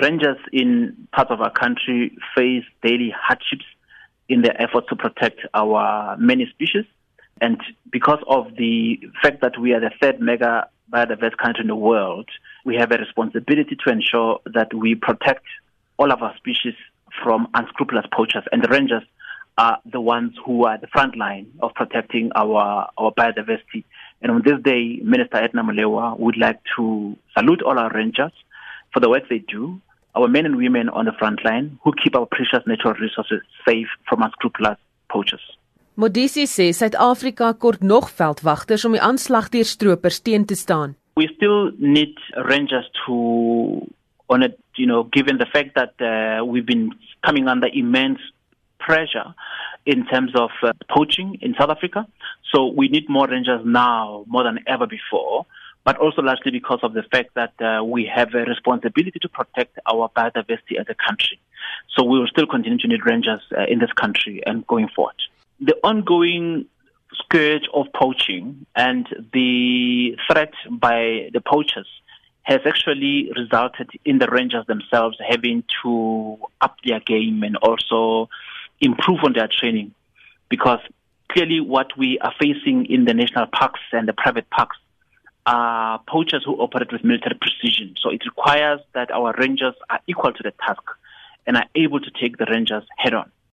Rangers in parts of our country face daily hardships in their effort to protect our many species. And because of the fact that we are the third mega biodiverse country in the world, we have a responsibility to ensure that we protect all of our species from unscrupulous poachers. And the rangers are the ones who are the front line of protecting our, our biodiversity. And on this day, Minister Edna Molewa would like to salute all our rangers for the work they do, our men and women on the front line who keep our precious natural resources safe from unscrupulous poachers. Modise sê Suid-Afrika kort nog veldwagters om die aanslag deur stroopers teen te staan. We still need rangers to on it, you know, given the fact that uh, we've been coming under immense pressure in terms of uh, poaching in South Africa. So we need more rangers now more than ever before. But also largely because of the fact that uh, we have a responsibility to protect our biodiversity as a country. So we will still continue to need rangers uh, in this country and going forward. The ongoing scourge of poaching and the threat by the poachers has actually resulted in the rangers themselves having to up their game and also improve on their training because clearly what we are facing in the national parks and the private parks are poachers who operate with military precision. So it requires that our rangers are equal to the task and are able to take the rangers head on.